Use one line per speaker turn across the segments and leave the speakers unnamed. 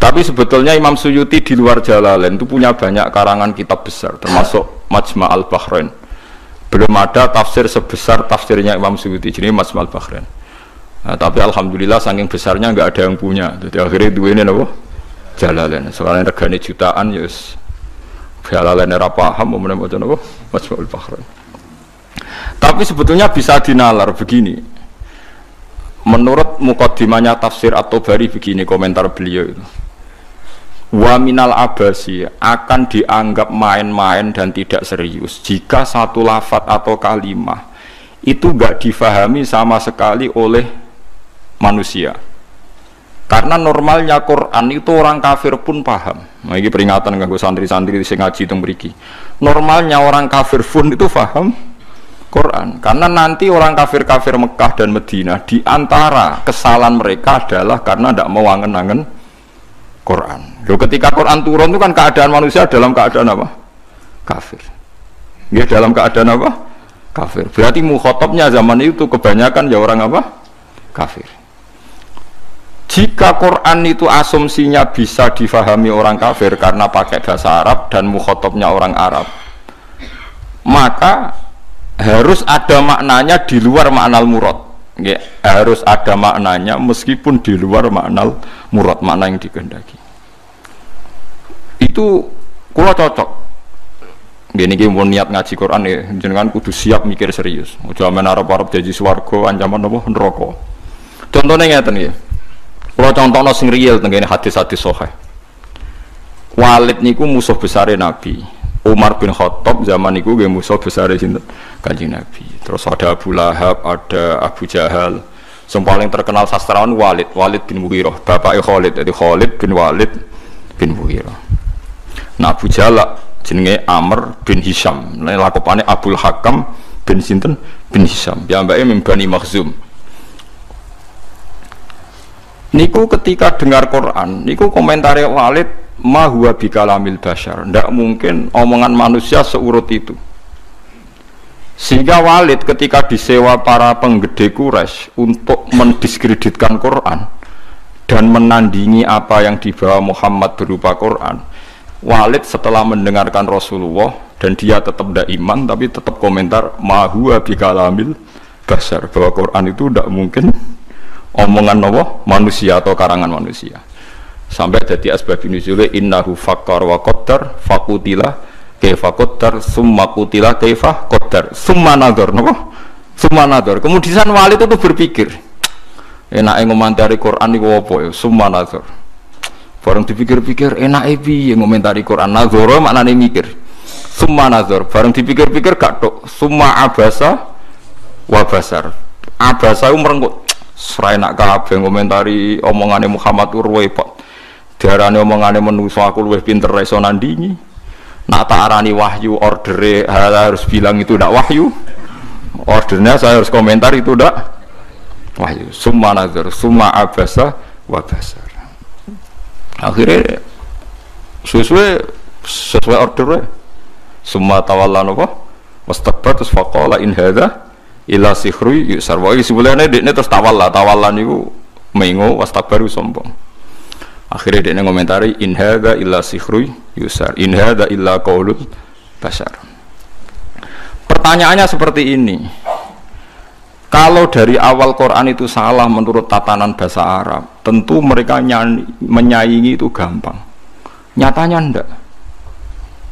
Tapi sebetulnya Imam Suyuti di luar Jalalain itu punya banyak karangan kitab besar, termasuk Majma' al-Bahrain. Belum ada tafsir sebesar tafsirnya Imam Suyuti, jadi Majma' al-Bahrain. Nah, tapi alhamdulillah saking besarnya nggak ada yang punya. Jadi akhirnya dua ini apa? Jalalain. Soalnya regane jutaan ya yes. Jalalain era paham mau menemukan apa? Majma' al-Bahrain. Tapi sebetulnya bisa dinalar begini. Menurut mukaddimahnya tafsir atau bari begini komentar beliau itu. Wa abasi akan dianggap main-main dan tidak serius. Jika satu lafat atau kalimah itu gak difahami sama sekali oleh manusia. Karena normalnya Quran itu orang kafir pun paham. Nah, ini peringatan gue santri-santri di ngaji itu normalnya orang kafir pun itu paham Quran karena nanti orang kafir-kafir Mekah dan Medina di antara kesalahan mereka adalah karena tidak mau angen-angen Quran Loh, ketika Quran turun itu kan keadaan manusia dalam keadaan apa? Kafir. Ya dalam keadaan apa? Kafir. Berarti mukhotobnya zaman itu kebanyakan ya orang apa? Kafir. Jika Quran itu asumsinya bisa difahami orang kafir karena pakai bahasa Arab dan mukhotobnya orang Arab, maka harus ada maknanya di luar makna murad. Ya, harus ada maknanya meskipun di luar makna murad, makna yang dikehendaki. Itu kulo cocok. Gini gini mau niat ngaji Quran ya jangan kudu siap mikir serius. Jangan Arab Arab jadi swargo ancaman apa? Neraka. Contohnya ngeten ya kulo contohnya sing real tenggene hadis-hadis sohe Walid niku musuh besar Nabi Umar bin Khattab zaman niku gue musuh besar sinten kanjeng Nabi terus ada Abu Lahab ada Abu Jahal yang paling terkenal sastrawan Walid Walid bin Mughirah bapak Khalid jadi Khalid bin Walid bin Mughirah Nah Abu Jalak jenenge Amr bin Hisham. Nah lakopane Abdul Hakam bin Sinten bin Hisham. Ya mbaknya membani Makhzum. Niku ketika dengar Quran, niku komentari Walid ma huwa bikalamil bashar. Ndak mungkin omongan manusia seurut itu. Sehingga Walid ketika disewa para penggede Quraisy untuk mendiskreditkan Quran dan menandingi apa yang dibawa Muhammad berupa Quran, Walid setelah mendengarkan Rasulullah dan dia tetap tidak iman tapi tetap komentar mahuwa bikalamil basar bahwa Quran itu tidak mungkin omongan Allah manusia atau karangan manusia sampai jadi asbab nuzulnya innahu fakar wa qaddar fakutila kaifa qaddar summa kutila kaifa qaddar summa nadhar napa summa nadhar kemudian Walid itu berpikir enak ngomentari Quran itu apa ya summa nadhar Barang dipikir-pikir enak ebi yang ngomentari Quran nazoro nih mikir. Summa nazor. Barang dipikir-pikir gak tok. Summa abasa wabasar. Abasa itu merenggut. Serai nak kabeh ngomentari omongannya Muhammad pak. Diarani omongannya menuso aku luwih pinter reso nandingi. Nak tak arani wahyu ordere harus bilang itu tidak wahyu. Ordernya saya harus komentar itu tidak wahyu. Summa nazar. Summa abasa wabasar akhirnya sesuai sesuai order semua tawalan apa wastakbar terus faqala in hadza ila sihru yusar wa sebenarnya ini terus tawalla tawalan itu mengo wastakbar sombong akhirnya dia ngomentari in hadza illa sihru yusar in hadza illa qaulul basar pertanyaannya seperti ini kalau dari awal Quran itu salah menurut tatanan bahasa Arab, tentu mereka menyaingi itu gampang. Nyatanya ndak.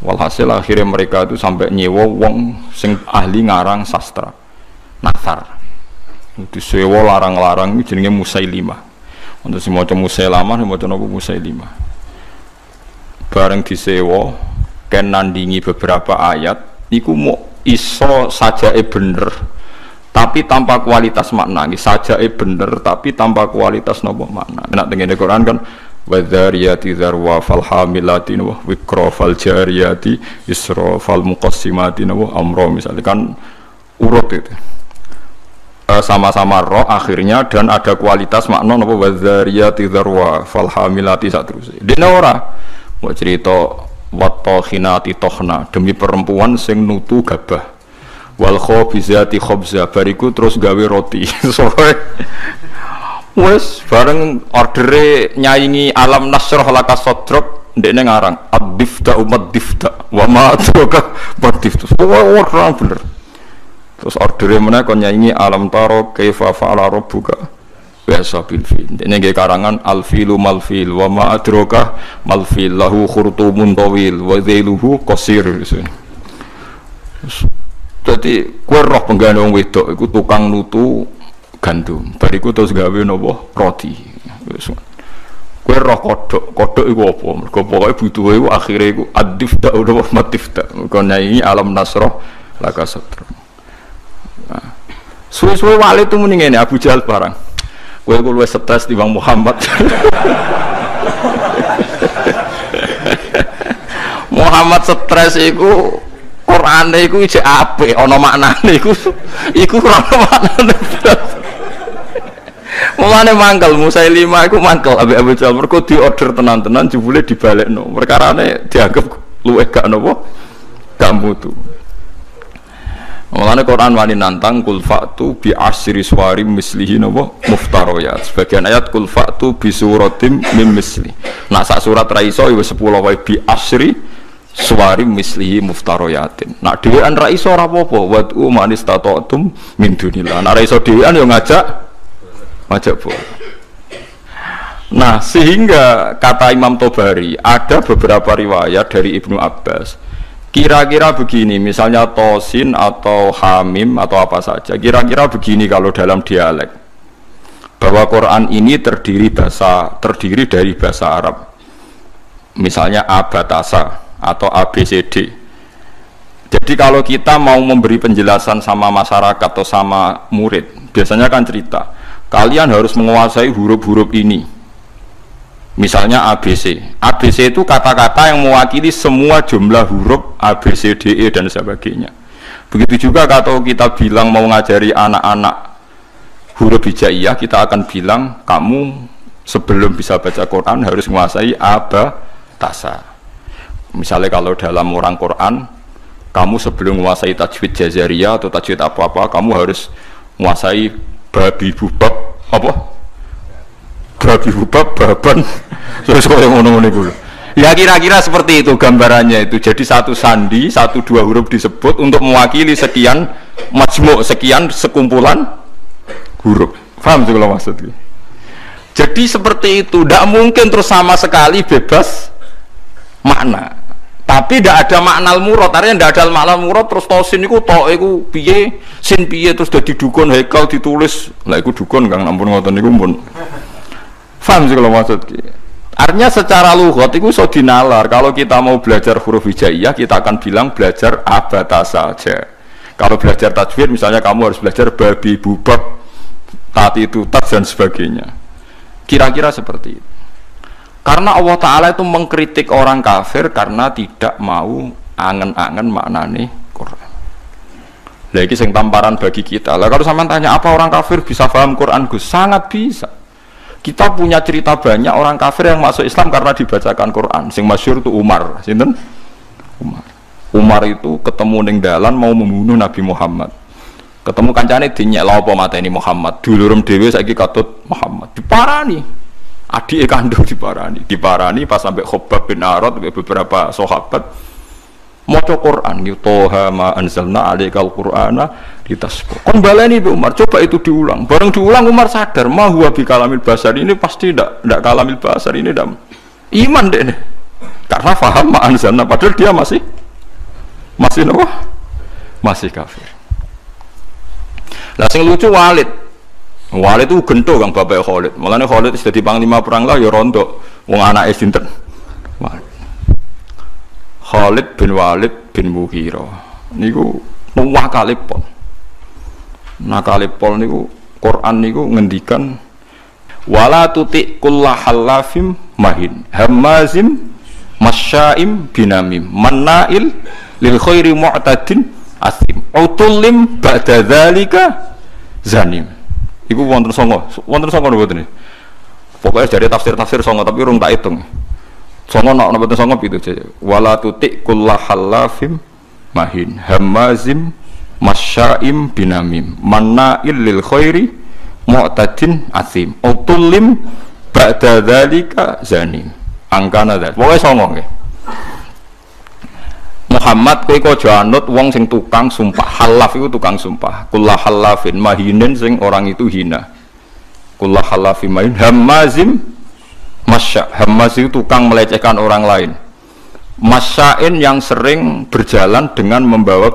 Walhasil akhirnya mereka itu sampai nyewa wong sing ahli ngarang sastra. Nasar. Itu sewa larang-larang jenenge Musailimah. Untuk si maca Musailamah, si maca napa Musailimah. Bareng disewa ken nandingi beberapa ayat iku mau iso saja e bener tapi tanpa kualitas makna. Saja eh bener tapi tanpa kualitas nopo makna. Enak dengan Quran kan wadhariyati dharwa fal hamilati wa wikra fal jariyati isra fal amro misalnya. Kan urut itu. e, sama-sama roh akhirnya dan ada kualitas makna nopo wadhariyati dharwa fal hamilati saat terus dene ora? Mau cerita watohinati tohna demi perempuan sing nutu gabah. Wal khobizati khobza bariku terus gawe roti. Wes bareng ordere nyaingi alam nasroh laka sodrok ndekne ngarang ad-difta umat difta wa ma adraka umat difta. Ora bener. Terus ordere mana kon nyaingi alam taro kaifa fa'ala rabbuka biasa bil fil. Dene nggih karangan al filu mal fil wa ma adraka mal fil lahu khurtumun tawil wa dhailuhu qasir. Jadi kue roh penggane wong wedok iku tukang nutu gandum. Bariku terus gawe nopo roti. Kue roh kodok kodok itu apa? Mereka pokoknya butuh itu akhirnya itu adif tak udah matif tak karena ini alam nasroh laka nah. Suwe-suwe wali itu mending ini Abu Jahal barang kue gue luwes stres di Bang Muhammad Muhammad stres itu Quran itu ije ape ono maknane iku ora ono maknane Mulane mangkel lima iku mangkel ambek Abu Jahal mergo diorder tenan-tenan jebule dibalekno. Perkarane dianggap luwih gak napa? Gak mutu. Mulane Quran wani nantang kul fa'tu bi asri suwari mislihi napa muftaroyat. Sebagian ayat kul fa'tu bi suratim mim misli. Nah sak surat ra iso ya wis 10 wae bi asri suwari mislihi muftaroyatin. Nak dhewean ra iso ora apa-apa. Wa tu manis tatatum min dunillah. Nak ra iso dhewean yo ngajak Majak boleh. Nah, sehingga kata Imam Tobari ada beberapa riwayat dari Ibnu Abbas. Kira-kira begini, misalnya tosin atau hamim atau apa saja. Kira-kira begini kalau dalam dialek bahwa Quran ini terdiri bahasa terdiri dari bahasa Arab. Misalnya abatasa atau ABCD. Jadi kalau kita mau memberi penjelasan sama masyarakat atau sama murid, biasanya kan cerita kalian harus menguasai huruf-huruf ini misalnya ABC ABC itu kata-kata yang mewakili semua jumlah huruf A, B, C, D, E dan sebagainya. Begitu juga kalau kita bilang mau ngajari anak-anak huruf hijaiyah kita akan bilang kamu sebelum bisa baca Quran harus menguasai aba tasa misalnya kalau dalam orang Quran kamu sebelum menguasai tajwid jazariyah atau tajwid apa-apa kamu harus menguasai babi bubab apa babi bubab baban terus kok yang ngono-ngono itu ya kira-kira seperti itu gambarannya itu. Jadi satu sandi satu dua huruf disebut untuk mewakili sekian majmuk sekian sekumpulan huruf. Paham sih kalau maksudnya jadi seperti itu. Tidak mungkin terus sama sekali bebas makna. Tapi tidak ada makna murad. Artinya tidak ada makna murad terus tosin itu to itu piye sin piye terus jadi dukun hekal ditulis. Lah itu dukun kang ampun ngoten niku pun paham sih kalau maksud artinya secara lugat itu so dinalar kalau kita mau belajar huruf hijaiyah kita akan bilang belajar abata saja kalau belajar tajwid misalnya kamu harus belajar babi bubak tati tutat dan sebagainya kira-kira seperti itu karena Allah Ta'ala itu mengkritik orang kafir karena tidak mau angen-angen maknane Quran. Lagi sing tamparan bagi kita. Lah kalau sama tanya apa orang kafir bisa paham Quran Gus? Sangat bisa. Kita punya cerita banyak orang kafir yang masuk Islam karena dibacakan Quran. Sing masyur itu Umar, sinten? Umar. Umar itu ketemu ning dalan mau membunuh Nabi Muhammad. Ketemu kancane dinyek lha apa ini Muhammad. Dulurem dhewe saiki katut Muhammad. Diparani adik kandung diparani diparani pas sampai khobab bin Arad beberapa sahabat maca Quran gitu toha ma anzalna alaikal qur'ana ditasbih kon baleni Ibu Umar coba itu diulang. Bareng diulang Umar sadar ma huwa bi kalamil basar. Ini pasti tidak tidak kalamil basar ini tidak iman deh nih. karena faham ma anzalna padahal dia masih masih nopo masih kafir. Lah sing lucu Walid. Walid itu gento kang bapak Khalid. Mulane Khalid sudah di panglima perang lah ya rondo wong anake sinten. Khalid bin Walid bin Mughirah. Niku nakalipol. Nakalipol niku Quran niku ngendikan wala tuti kullahalafim mahin hamazim masyaim binamim mannail lil khairi mu'tadin asim utulim ba'da dzalika zanim Iku wonten songo, wonten songo ini. Pokoknya dari tafsir-tafsir songo tapi urung tak hitung. Songo nak nopo songo itu saja. Wala tutik halafim mahin hamazim masyaim binamim. Manna lil khairi mu'tadin asim. Utulim ba'da dzalika zanim. Angkana dzalik pokoke songo nggih. Muhammad kowe kok anut wong sing tukang sumpah. Halaf itu tukang sumpah. Kullah halafin mahinin sing orang itu hina. Kullah halafin mahin hamazim masya hamaz itu tukang melecehkan orang lain. Masyain yang sering berjalan dengan membawa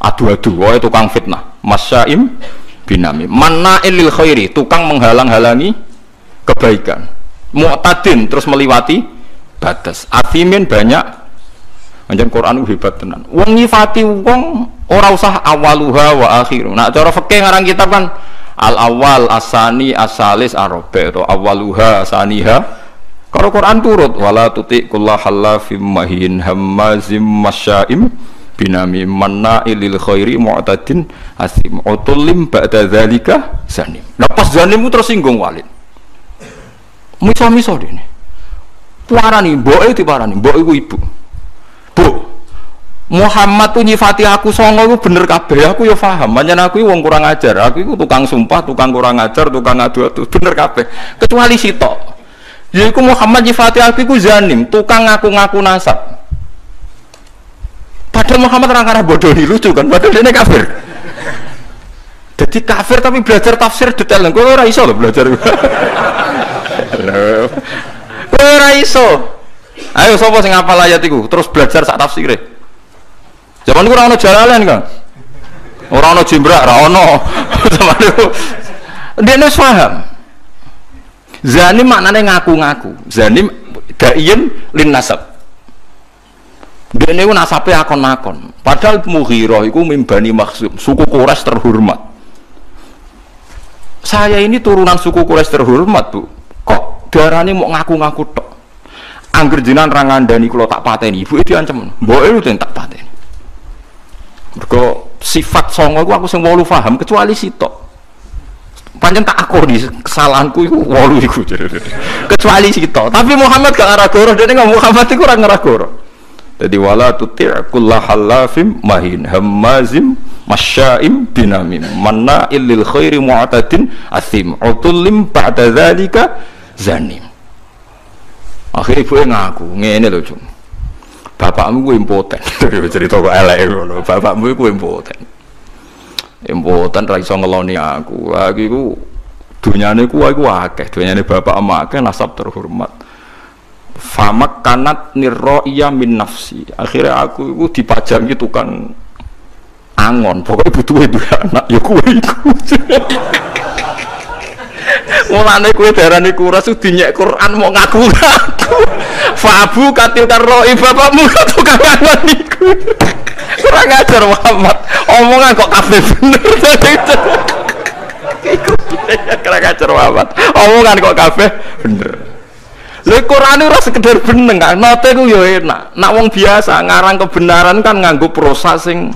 adu-adu oh tukang fitnah. Masyaim binami. Mana lil khairi tukang menghalang-halangi kebaikan. Mu'tadin terus meliwati batas. Afimin banyak. Anjen Quran hebat tenan. Wong nyifati wong ora usah awaluha wa akhiru. Nah cara fikih ngarang kitab kan al awal asani asalis arobe atau awaluha asaniha. Kalau Quran turut wala tuti kullahallafim mahin hammazim masyaim binami manna ilil khairi mu'tadin asim. Utulim ba'da dzalika zanim. Lepas zanim tersinggung walid. Miso-miso dene. Parani, mboke diparani, mbok iku ibu. Bu, Muhammad tuh nyifati aku songo itu bener kabeh. Aku ya paham. Banyak aku wong kurang ajar. Aku itu tukang sumpah tukang kurang ajar tukang adu adu bener kabeh. Kecuali sitok. Jadi Muhammad nyifati aku itu zanim. Tukang ngaku-ngaku nasab padahal Muhammad orang karena bodoh lucu kan padahal dia kafir jadi kafir tapi belajar tafsir detail gue ora iso loh belajar gue ora iso Ayo sapa sing ngapal ayat iku terus belajar sak tafsire. Zaman iku ora ono jalalan kan. Ora ono jimbrak, ora ono. Dia wis paham. Zanim maknane ngaku-ngaku. Zanim daien lin nasab. Dene ku nasabe akon-akon. Padahal Mughirah iku mimbani maksum, suku Quraisy terhormat. Saya ini turunan suku Quraisy terhormat, Bu. Kok darahnya mau ngaku-ngaku tok? Angger jinan ra ngandani kula tak pateni, ibu itu ancam, mboke lu tak pateni. Mergo sifat songo iku aku sing wolu paham kecuali sitok. Pancen tak di kesalahanku iku wolu iku. kecuali sitok. Tapi Muhammad gak ngarah goro, dene ngomong Muhammad iku ora ngarah goro. Jadi wala tuti' halafim mahin hamazim masyaim binamim manna illil khairi mu'tadin asim utulim ba'da dzalika zanim. Akhirnya ibu ngaku ngene lho cung bapakmu gue impoten. Cerita kok elek ngono bapakmu gue impoten. Impoten ra iso ngeloni aku. Aku iku dunyane ku aku akeh. Dunyane bapak ama akeh nasab terhormat famak kanat nirro iya min nafsi akhirnya aku itu dipajangi tukang angon pokoknya butuh itu anak ya kue iku Mulane kowe darani kuras dinyek Quran mau ngaku-ngaku. Fabu katil karo bapakmu tukang angon iku. Kurang ajar Muhammad. Omongan kok kabeh bener. Iku kurang ajar Muhammad. Omongan kok kabeh bener. Lha Quran ora sekedar bener kan, nate ku yo enak. Nak wong biasa ngarang kebenaran kan nganggo prosa sing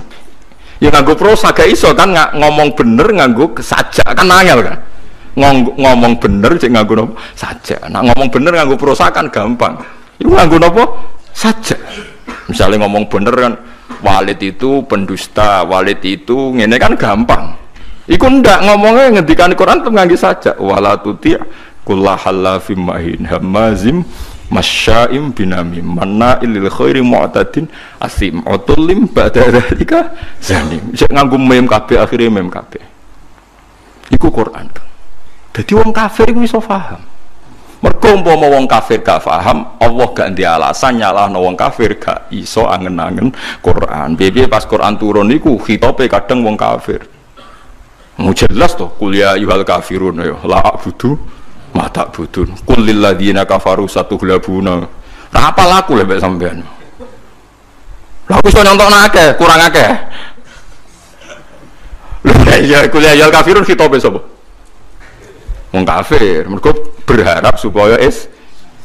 ya nganggo prosa gak iso kan ngomong bener nganggo saja kan angel kan ngomong, ngomong bener cek nganggo nopo? Saja nah ngomong bener nganggo prosa kan gampang. Itu nganggo nopo? Saja misalnya ngomong bener kan walid itu pendusta walid itu ini kan gampang. Iku ndak ngomongnya ngendikan Quran tuh nganggi saja wala tuti kullahalafim mahin hamazim masyaim binamim mana ilil khairi mu'tadin asim utulim ba'da zanim cek nganggo mem kabeh akhirnya mem kabeh iku Quran jadi wong kafir itu bisa paham. Mergo umpama wong kafir gak paham, Allah gak ndi alasan nyalahno wong kafir gak iso angen-angen Quran. Piye pas Quran turun niku khitope kadang wong kafir. Mau jelas toh kuliah yuhal kafirun ya la budu mata budun kul lil ladzina kafaru satuhlabuna. Nah apa laku lek sampean? Lah iso nyontok akeh, kurang. Lha iya kuliah yuhal kafirun khitope sapa? wong kafir mereka berharap supaya is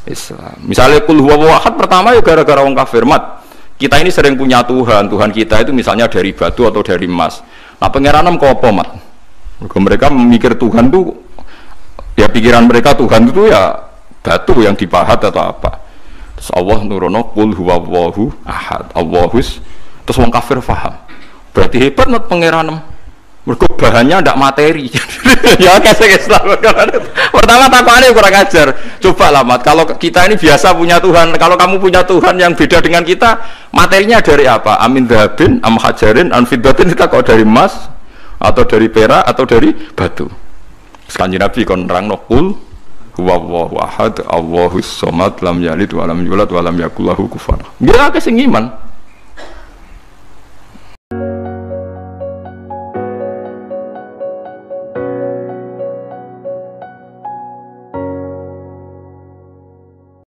Islam misalnya kul huwa pertama ya gara-gara wong kafir mat kita ini sering punya Tuhan Tuhan kita itu misalnya dari batu atau dari emas nah pangeran kok apa mat mereka memikir Tuhan tuh ya pikiran mereka Tuhan itu ya batu yang dipahat atau apa terus Allah nurono kul huwa wahu ahad Allahus terus wong kafir faham berarti hebat mat pangeran Mereka bahannya ndak materi. ya kasih Islam. Pertama takwannya kurang ajar. Coba lah mat. Kalau kita ini biasa punya Tuhan. Kalau kamu punya Tuhan yang beda dengan kita, materinya dari apa? Amin dahabin, am hajarin, anfidatin kita kok dari emas atau dari perak atau dari batu. Sekanji Nabi kon nerang nokul huwa ahad Allahus somad lam yalid wa lam yulad wa lam yakul lahu kufuwan. Dia akeh.